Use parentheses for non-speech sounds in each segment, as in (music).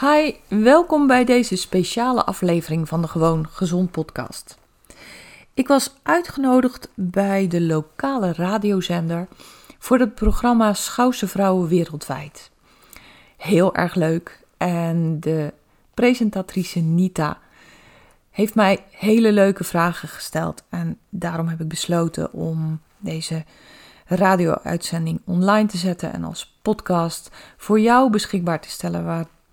Hi, welkom bij deze speciale aflevering van de Gewoon Gezond podcast. Ik was uitgenodigd bij de lokale radiozender voor het programma Schouwse Vrouwen Wereldwijd. Heel erg leuk en de presentatrice Nita heeft mij hele leuke vragen gesteld en daarom heb ik besloten om deze radio-uitzending online te zetten en als podcast voor jou beschikbaar te stellen,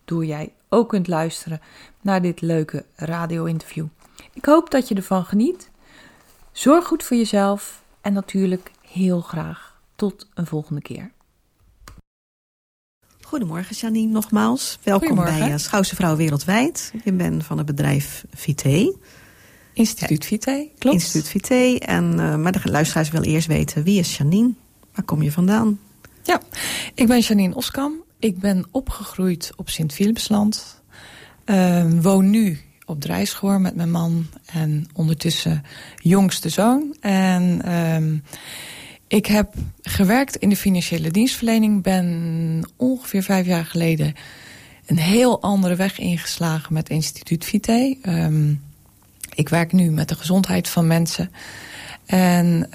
waardoor jij ook kunt luisteren naar dit leuke radio-interview. Ik hoop dat je ervan geniet. Zorg goed voor jezelf en natuurlijk heel graag tot een volgende keer. Goedemorgen Janine, nogmaals. Welkom bij uh, Schouwse Vrouw Wereldwijd. Je bent van het bedrijf Vité. Instituut Vité, klopt. Instituut Vité. En, uh, maar de luisteraars wil eerst weten, wie is Janine? Waar kom je vandaan? Ja, ik ben Janine Oskam. Ik ben opgegroeid op Sint-Philipsland. Uh, woon nu op Drijschoor met mijn man en ondertussen jongste zoon. En uh, ik heb gewerkt in de financiële dienstverlening. Ben ongeveer vijf jaar geleden een heel andere weg ingeslagen met Instituut Vitae. Um, ik werk nu met de gezondheid van mensen. En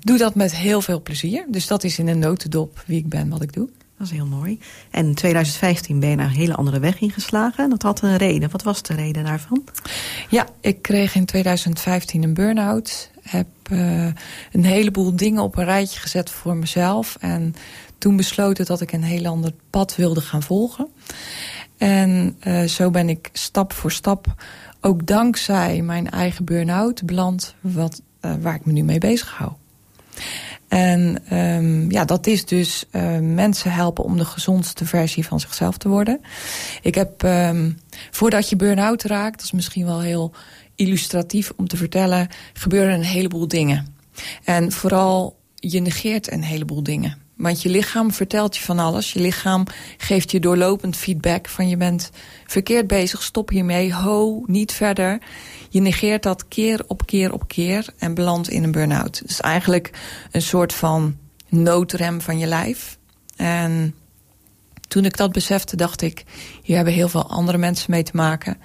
doe dat met heel veel plezier. Dus dat is in een notendop wie ik ben, wat ik doe. Is heel mooi. En in 2015 ben je naar een hele andere weg ingeslagen. Dat had een reden. Wat was de reden daarvan? Ja, ik kreeg in 2015 een burn-out. Heb uh, een heleboel dingen op een rijtje gezet voor mezelf. En toen besloten dat ik een heel ander pad wilde gaan volgen. En uh, zo ben ik stap voor stap, ook dankzij mijn eigen burn-out, beland wat, uh, waar ik me nu mee bezig hou. En um, ja, dat is dus uh, mensen helpen om de gezondste versie van zichzelf te worden. Ik heb, um, voordat je burn-out raakt, dat is misschien wel heel illustratief om te vertellen, gebeuren een heleboel dingen. En vooral, je negeert een heleboel dingen. Want je lichaam vertelt je van alles. Je lichaam geeft je doorlopend feedback van je bent verkeerd bezig, stop hiermee, ho, niet verder. Je negeert dat keer op keer op keer en belandt in een burn-out. Is eigenlijk een soort van noodrem van je lijf. En toen ik dat besefte, dacht ik, hier hebben heel veel andere mensen mee te maken.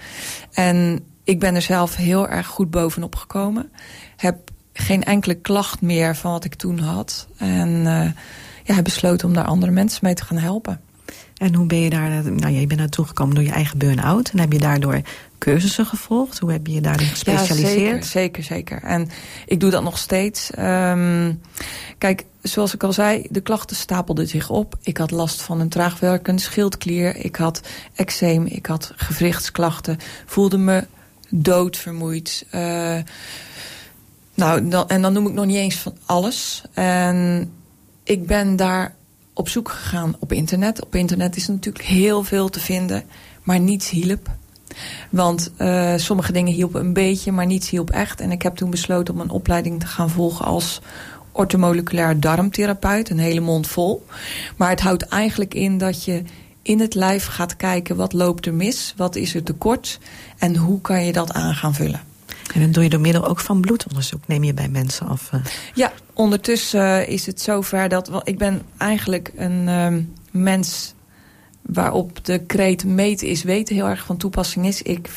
En ik ben er zelf heel erg goed bovenop gekomen. Heb geen enkele klacht meer van wat ik toen had. En uh, ja, heb besloten om daar andere mensen mee te gaan helpen. En hoe ben je daar, nou je bent naartoe gekomen door je eigen burn-out. En heb je daardoor cursussen gevolgd? Hoe heb je je daarin gespecialiseerd? Ja, zeker, zeker, zeker. En ik doe dat nog steeds. Um, kijk, zoals ik al zei, de klachten stapelden zich op. Ik had last van een traagwerkende schildklier. Ik had eczeem, ik had gewrichtsklachten. Voelde me doodvermoeid. Uh, nou, dan, en dan noem ik nog niet eens van alles. En ik ben daar op zoek gegaan op internet. Op internet is natuurlijk heel veel te vinden, maar niets hielp. Want uh, sommige dingen hielpen een beetje, maar niets hielp echt. En ik heb toen besloten om een opleiding te gaan volgen als ortomoleculair darmtherapeut. Een hele mond vol. Maar het houdt eigenlijk in dat je in het lijf gaat kijken wat loopt er mis, wat is er tekort en hoe kan je dat aan gaan vullen. En dat doe je door middel ook van bloedonderzoek, neem je bij mensen af? Uh... Ja, ondertussen uh, is het zover dat... Wel, ik ben eigenlijk een uh, mens waarop de kreet meten is weten heel erg van toepassing is. Ik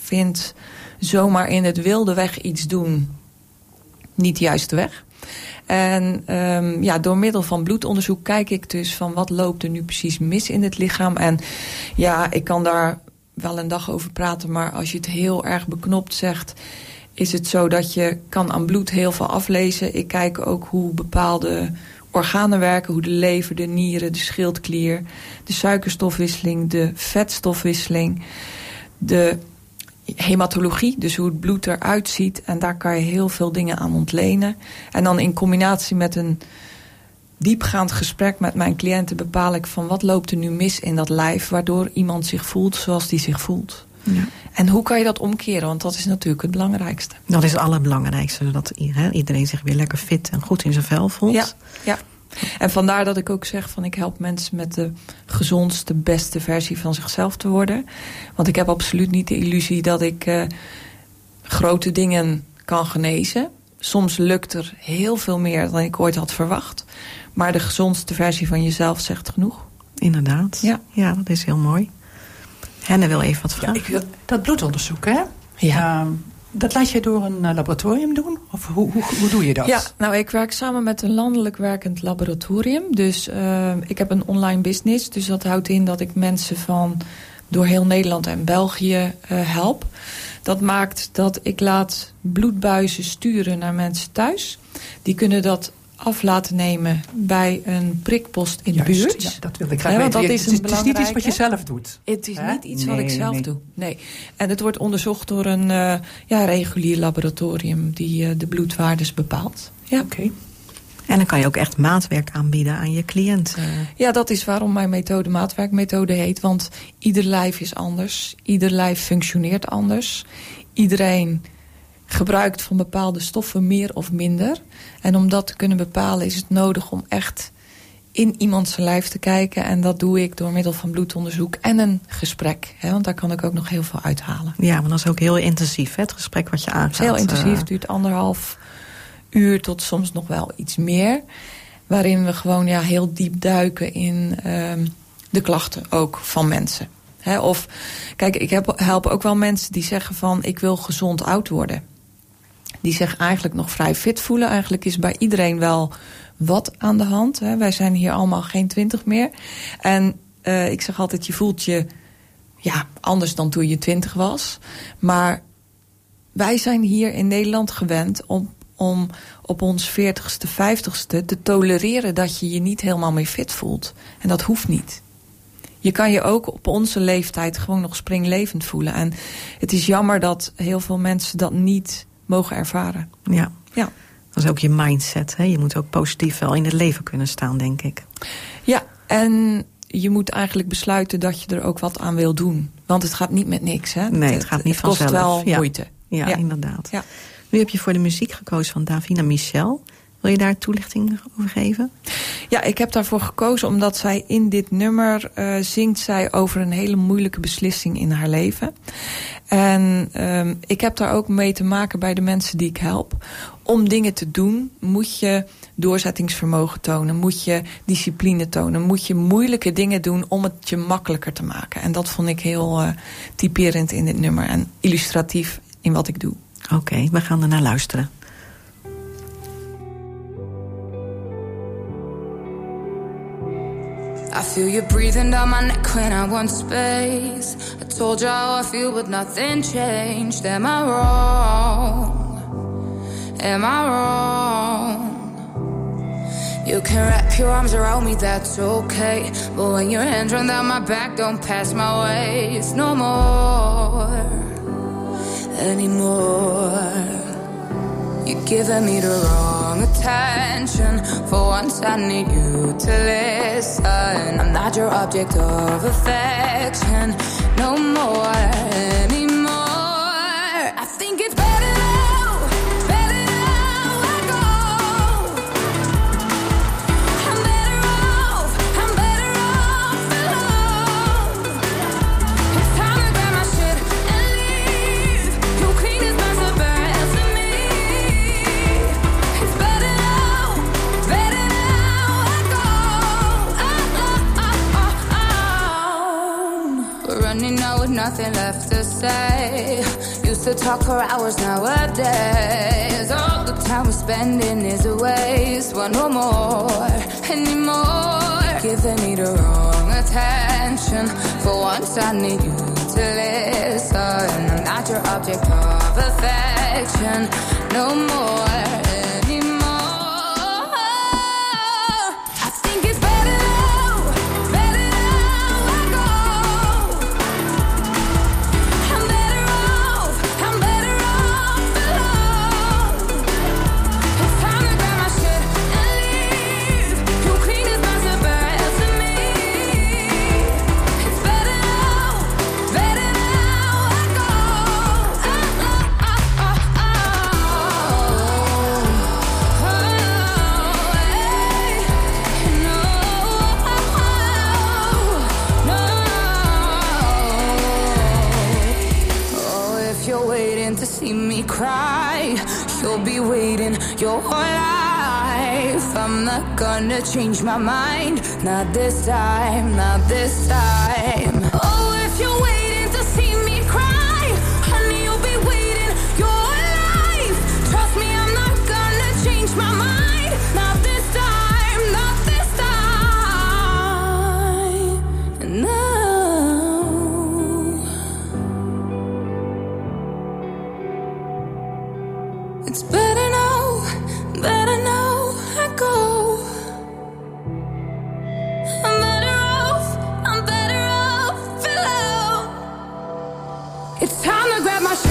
vind zomaar in het wilde weg iets doen niet de juiste weg. En um, ja, door middel van bloedonderzoek kijk ik dus van wat loopt er nu precies mis in het lichaam. En ja, ik kan daar wel een dag over praten, maar als je het heel erg beknopt zegt, is het zo dat je kan aan bloed heel veel aflezen. Ik kijk ook hoe bepaalde organen werken, hoe de lever, de nieren, de schildklier, de suikerstofwisseling, de vetstofwisseling, de hematologie, dus hoe het bloed eruit ziet. En daar kan je heel veel dingen aan ontlenen. En dan in combinatie met een diepgaand gesprek met mijn cliënten bepaal ik van wat loopt er nu mis in dat lijf, waardoor iemand zich voelt zoals die zich voelt. Ja. En hoe kan je dat omkeren? Want dat is natuurlijk het belangrijkste. Dat is het allerbelangrijkste. Dat iedereen zich weer lekker fit en goed in zijn vel voelt. Ja, ja. En vandaar dat ik ook zeg van ik help mensen met de gezondste, beste versie van zichzelf te worden. Want ik heb absoluut niet de illusie dat ik uh, grote dingen kan genezen. Soms lukt er heel veel meer dan ik ooit had verwacht. Maar de gezondste versie van jezelf zegt genoeg. Inderdaad. Ja, ja dat is heel mooi. Henne wil even wat vragen. Ja, ik wil, dat bloedonderzoek, hè? Ja. Ehm, dat laat je door een eh, laboratorium doen? Of hoe, hoe, hoe doe je dat? Ja, nou ik werk samen met een landelijk werkend laboratorium. Dus uh, ik heb een online business. Dus dat houdt in dat ik mensen van door heel Nederland en België uh, help. Dat maakt dat ik laat bloedbuizen sturen naar mensen thuis. Die kunnen dat af laten nemen bij een prikpost in de buurt. Ja, dat wil ik graag ja, weten. Dat is het, het is niet iets wat je zelf doet. Het is niet iets nee, wat ik zelf nee. doe. Nee. En het wordt onderzocht door een uh, ja, regulier laboratorium die uh, de bloedwaardes bepaalt. Ja. Oké. Okay. En dan kan je ook echt maatwerk aanbieden aan je cliënt. Ja, dat is waarom mijn methode maatwerkmethode heet. Want ieder lijf is anders. Ieder lijf functioneert anders. Iedereen gebruikt van bepaalde stoffen meer of minder. En om dat te kunnen bepalen is het nodig om echt in iemands lijf te kijken. En dat doe ik door middel van bloedonderzoek en een gesprek. Hè, want daar kan ik ook nog heel veel uithalen. Ja, maar dat is ook heel intensief, hè, het gesprek wat je aangaat. Heel intensief, uh... duurt anderhalf uur tot soms nog wel iets meer. Waarin we gewoon ja, heel diep duiken in uh, de klachten ook van mensen. Of, kijk, ik heb, help ook wel mensen die zeggen van... ik wil gezond oud worden. Die zich eigenlijk nog vrij fit voelen. Eigenlijk is bij iedereen wel wat aan de hand. Hè. Wij zijn hier allemaal geen twintig meer. En uh, ik zeg altijd, je voelt je ja, anders dan toen je twintig was. Maar wij zijn hier in Nederland gewend om, om op ons veertigste, vijftigste te tolereren... dat je je niet helemaal meer fit voelt. En dat hoeft niet je kan je ook op onze leeftijd gewoon nog springlevend voelen. En het is jammer dat heel veel mensen dat niet mogen ervaren. Ja. ja. Dat is ook je mindset. Hè? Je moet ook positief wel in het leven kunnen staan, denk ik. Ja, en je moet eigenlijk besluiten dat je er ook wat aan wil doen. Want het gaat niet met niks. Hè? Nee, het gaat niet het kost vanzelf. wel ja. moeite. Ja, ja. inderdaad. Ja. Nu heb je voor de muziek gekozen van Davina Michel. Wil je daar toelichting over geven? Ja, ik heb daarvoor gekozen omdat zij in dit nummer uh, zingt zij over een hele moeilijke beslissing in haar leven. En um, ik heb daar ook mee te maken bij de mensen die ik help. Om dingen te doen moet je doorzettingsvermogen tonen. Moet je discipline tonen. Moet je moeilijke dingen doen om het je makkelijker te maken. En dat vond ik heel uh, typerend in dit nummer. En illustratief in wat ik doe. Oké, okay, we gaan er naar luisteren. I feel you breathing down my neck when I want space. I told you how I feel, but nothing changed. Am I wrong? Am I wrong? You can wrap your arms around me, that's okay. But when your hands run down my back, don't pass my ways no more. Anymore. You're giving me the wrong attention. For once, I need you to listen. I'm not your object of affection no more anymore. I think it's better nothing left to say. Used to talk for hours nowadays. All the time we're spending is a waste. Want no more anymore. Giving me the wrong attention. For once, I need you to listen. I'm not your object of affection no more life. I'm not gonna change my mind, not this time, not this time. Oh, It's time to grab my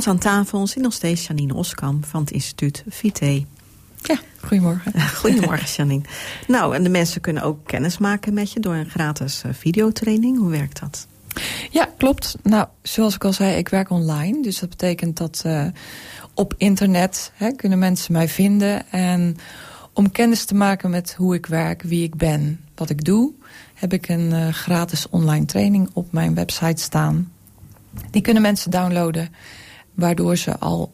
ons aan tafel zit nog steeds Janine Oskam van het instituut Vite. Ja, goedemorgen. (laughs) Goedemorgen Janine. Nou, en de mensen kunnen ook kennis maken met je door een gratis eh, videotraining. Hoe werkt dat? Ja, klopt. Nou, zoals ik al zei, ik werk online. Dus dat betekent dat eh, op internet hè, kunnen mensen mij vinden. En om kennis te maken met hoe ik werk, wie ik ben, wat ik doe... heb ik een eh, gratis online training op mijn website staan. Die kunnen mensen downloaden, waardoor ze al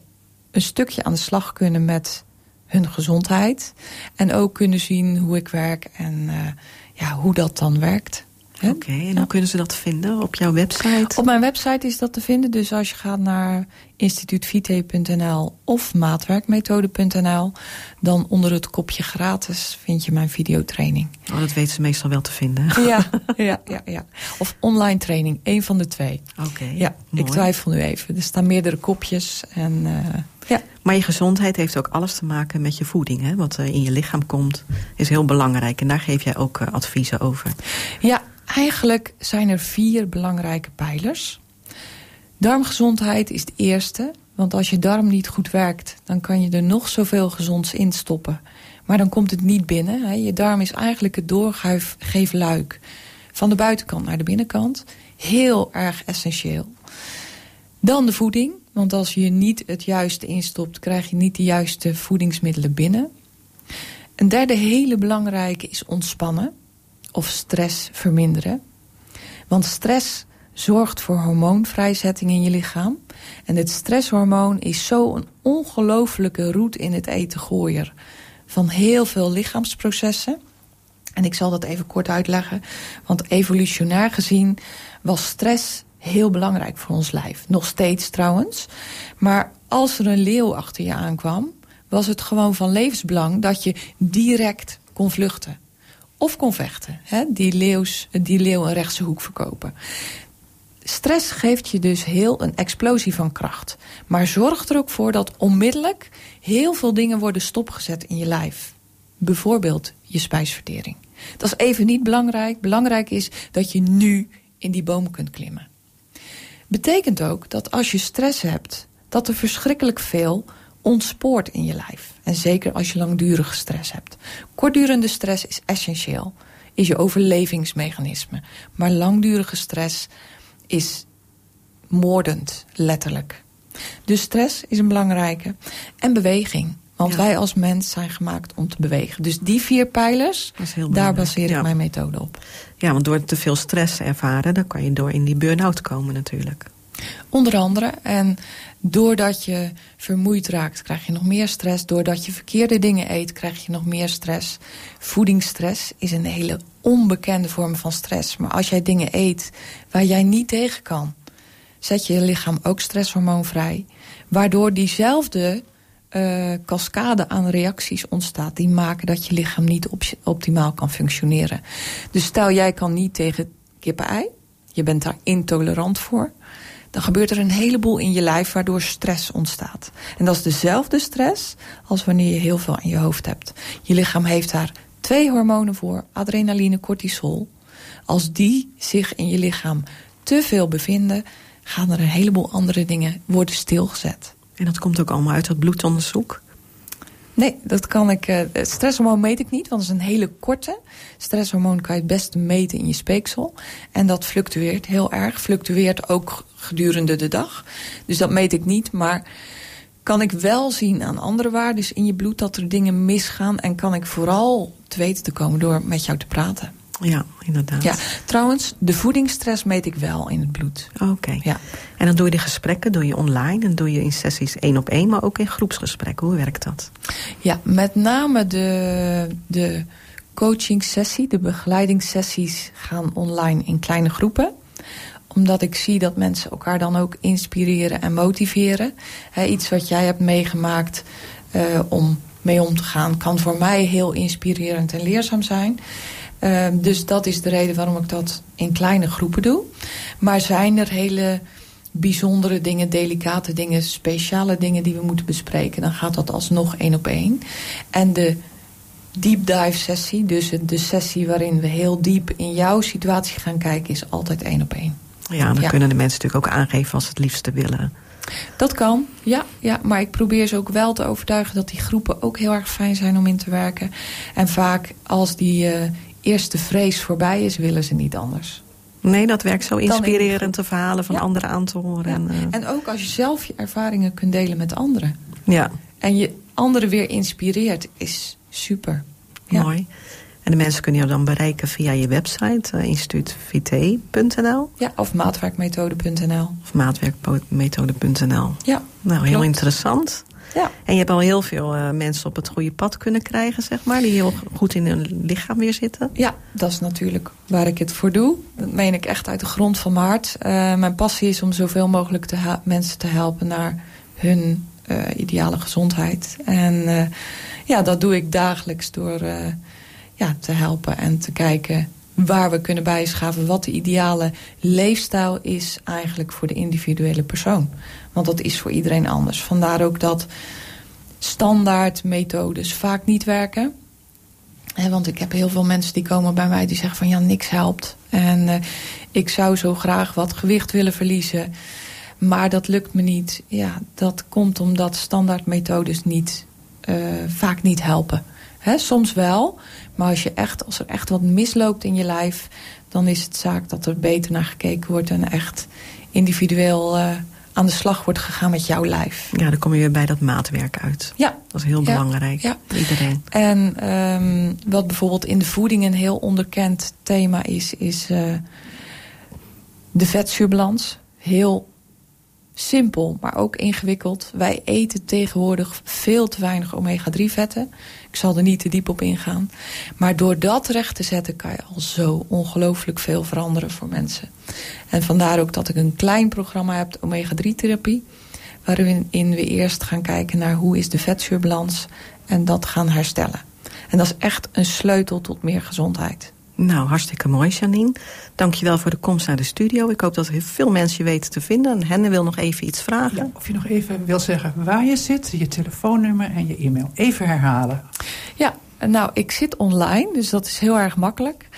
een stukje aan de slag kunnen met hun gezondheid. En ook kunnen zien hoe ik werk en eh, ja, hoe dat dan werkt. Oké, en hoe kunnen ze dat vinden op jouw website? Op mijn website is dat te vinden. Dus als je gaat naar instituutvite.nl of maatwerkmethode.nl... dan onder het kopje gratis vind je mijn videotraining. Oh, dat weten ze meestal wel te vinden. Ja, (laughs) ja, ja, ja. Of online training, één van de twee. Oké, Ja, mooi. ik twijfel nu even. Er staan meerdere kopjes. En, eh, ja. Maar je gezondheid heeft ook alles te maken met je voeding. Hè? Wat er in je lichaam komt is heel belangrijk. En daar geef jij ook eh, adviezen over. ja, eigenlijk zijn er vier belangrijke pijlers. Darmgezondheid is de eerste. Want als je darm niet goed werkt, dan kan je er nog zoveel gezonds in stoppen. Maar dan komt het niet binnen. Je darm is eigenlijk het doorgeefluik van de buitenkant naar de binnenkant. Heel erg essentieel. Dan de voeding. Want als je niet het juiste instopt, krijg je niet de juiste voedingsmiddelen binnen. Een derde hele belangrijke is ontspannen of stress verminderen. Want stress zorgt voor hormoonvrijzetting in je lichaam. En het stresshormoon is zo een ongelofelijke roet in het eten gooier van heel veel lichaamsprocessen. En ik zal dat even kort uitleggen. Want evolutionair gezien was stress heel belangrijk voor ons lijf. Nog steeds trouwens. Maar als er een leeuw achter je aankwam... was het gewoon van levensbelang dat je direct kon vluchten. Of kon vechten. Hè? Die, leeuws, die leeuw een rechtse hoek verkopen. Stress geeft je dus heel een explosie van kracht. Maar zorg er ook voor dat onmiddellijk heel veel dingen worden stopgezet in je lijf. Bijvoorbeeld je spijsvertering. Dat is even niet belangrijk. Belangrijk is dat je nu in die boom kunt klimmen. Betekent ook dat als je stress hebt, dat er verschrikkelijk veel ontspoort in je lijf. En zeker als je langdurige stress hebt. Kortdurende stress is essentieel, is je overlevingsmechanisme. Maar langdurige stress is moordend, letterlijk. Dus stress is een belangrijke. En beweging. Want Ja. wij als mens zijn gemaakt om te bewegen. Dus die vier pijlers, daar baseer ik ja. mijn methode op. Ja, want door te veel stress ervaren... dan kan je door in die burn-out komen natuurlijk. Onder andere. En doordat je vermoeid raakt, krijg je nog meer stress. Doordat je verkeerde dingen eet, krijg je nog meer stress. Voedingsstress is een hele onbekende vorm van stress. Maar als jij dingen eet waar jij niet tegen kan... zet je lichaam ook stresshormoon vrij. Waardoor diezelfde eh, cascade aan reacties ontstaat... die maken dat je lichaam niet op- optimaal kan functioneren. Dus stel, jij kan niet tegen kippen-ei. Je bent daar intolerant voor dan gebeurt er een heleboel in je lijf waardoor stress ontstaat. En dat is dezelfde stress als wanneer je heel veel aan je hoofd hebt. Je lichaam heeft daar twee hormonen voor, adrenaline, cortisol. Als die zich in je lichaam te veel bevinden, gaan er een heleboel andere dingen worden stilgezet. En dat komt ook allemaal uit dat bloedonderzoek. Nee, dat kan ik. eh, het stresshormoon meet ik niet, want dat is een hele korte. Stresshormoon kan je het beste meten in je speeksel. En dat fluctueert heel erg. Fluctueert ook gedurende de dag. Dus dat meet ik niet. Maar kan ik wel zien aan andere waarden in je bloed dat er dingen misgaan. En kan ik vooral te weten te komen door met jou te praten. Ja, inderdaad. Ja, trouwens, de voedingsstress meet ik wel in het bloed. Oké. Ja. En dan doe je de gesprekken, doe je online en doe je in sessies één op één, maar ook in groepsgesprekken. Hoe werkt dat? Ja, met name de, de coaching sessie, de begeleidingssessies gaan online in kleine groepen omdat ik zie dat mensen elkaar dan ook inspireren en motiveren. iets wat jij hebt meegemaakt uh, om mee om te gaan... kan voor mij heel inspirerend en leerzaam zijn. Uh, dus dat is de reden waarom ik dat in kleine groepen doe. Maar zijn er hele bijzondere dingen, delicate dingen... speciale dingen die we moeten bespreken... dan gaat dat alsnog één op één. En de deep dive sessie, dus de sessie waarin we heel diep in jouw situatie gaan kijken... is altijd één op één. Ja, dan kunnen de mensen natuurlijk ook aangeven als ze het liefste willen. Dat kan, ja, ja. Maar ik probeer ze ook wel te overtuigen dat die groepen ook heel erg fijn zijn om in te werken. En vaak als die uh, eerste vrees voorbij is, willen ze niet anders. Nee, dat werkt zo inspirerend, de verhalen van anderen aan te horen. En, uh... en ook als je zelf je ervaringen kunt delen met anderen. Ja. En je anderen weer inspireert, is super. Mooi. En de mensen kunnen je dan bereiken via je website, uh, instituutvt.nl. Ja, of maatwerkmethode.nl. Of maatwerkmethode.nl. Ja, Nou, heel interessant. Ja. En je hebt al heel veel uh, mensen op het goede pad kunnen krijgen, zeg maar. Die heel goed in hun lichaam weer zitten. Ja, dat is natuurlijk waar ik het voor doe. Dat meen ik echt uit de grond van mijn hart. Uh, mijn passie is om zoveel mogelijk te mensen te helpen naar hun uh, ideale gezondheid. En ja, dat doe ik dagelijks door ja, te helpen en te kijken waar we kunnen bijschaven... wat de ideale leefstijl is eigenlijk voor de individuele persoon. Want dat is voor iedereen anders. Vandaar ook dat standaard methodes vaak niet werken. want ik heb heel veel mensen die komen bij mij die zeggen van... ja, niks helpt. En uh, ik zou zo graag wat gewicht willen verliezen... Maar dat lukt me niet. Ja, dat komt omdat standaardmethodes niet, uh, vaak niet helpen. He, soms wel, maar als, je echt, als er echt wat misloopt in je lijf... dan is het zaak dat er beter naar gekeken wordt... en echt individueel uh, aan de slag wordt gegaan met jouw lijf. Ja, dan kom je weer bij dat maatwerk uit. Ja. Dat is heel ja. belangrijk ja. voor iedereen. En um, wat bijvoorbeeld in de voeding een heel onderkend thema is... is uh, de vetzuurbalans. Heel simpel, maar ook ingewikkeld. Wij eten tegenwoordig veel te weinig omega-3 vetten. Ik zal er niet te diep op ingaan. Maar door dat recht te zetten kan je al zo ongelooflijk veel veranderen voor mensen. En vandaar ook dat ik een klein programma heb, omega-3 therapie. Waarin we eerst gaan kijken naar hoe is de vetzuurbalans. En dat gaan herstellen. En dat is echt een sleutel tot meer gezondheid. Nou, hartstikke mooi, Janine. Dankjewel voor de komst naar de studio. Ik hoop dat veel mensen je weten te vinden. En Henne wil nog even iets vragen. Ja, of je nog even wil zeggen waar je zit, je telefoonnummer en je e-mail. Even herhalen. Ja, nou, ik zit online, dus dat is heel erg makkelijk.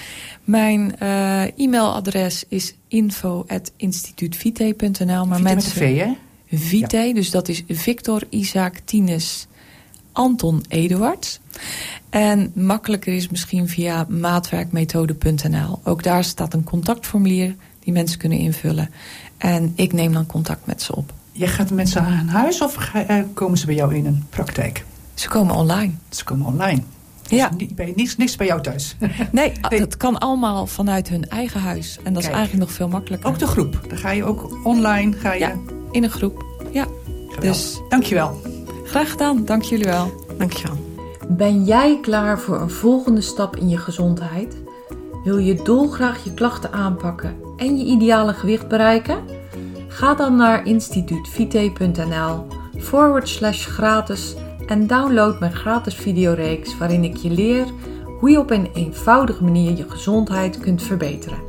Mijn uh, e-mailadres is info.instituutvite.nl. Maar Vite mensen, met V, hè? Vite, ja. dus dat is Victor Isaac Tines Anton Eduards. En makkelijker is misschien via maatwerkmethode.nl. Ook daar staat een contactformulier die mensen kunnen invullen. En ik neem dan contact met ze op. Je gaat met ze aan huis of uh, komen ze bij jou in een praktijk? Ze komen online. Ze komen online. Dus ja. bij, niks, niks bij jou thuis? (laughs) nee, nee, dat kan allemaal vanuit hun eigen huis. En dat Kijk. is eigenlijk nog veel makkelijker. Ook de groep? Dan ga je ook online? Ga je... Ja, in een groep. Ja. Geweldig. Dus Dankjewel. Graag gedaan. Dank jullie wel. Dankjewel. Ben jij klaar voor een volgende stap in je gezondheid? Wil je dolgraag je klachten aanpakken en je ideale gewicht bereiken? Ga dan naar instituutvite.nl forward slash gratis en download mijn gratis videoreeks waarin ik je leer hoe je op een eenvoudige manier je gezondheid kunt verbeteren.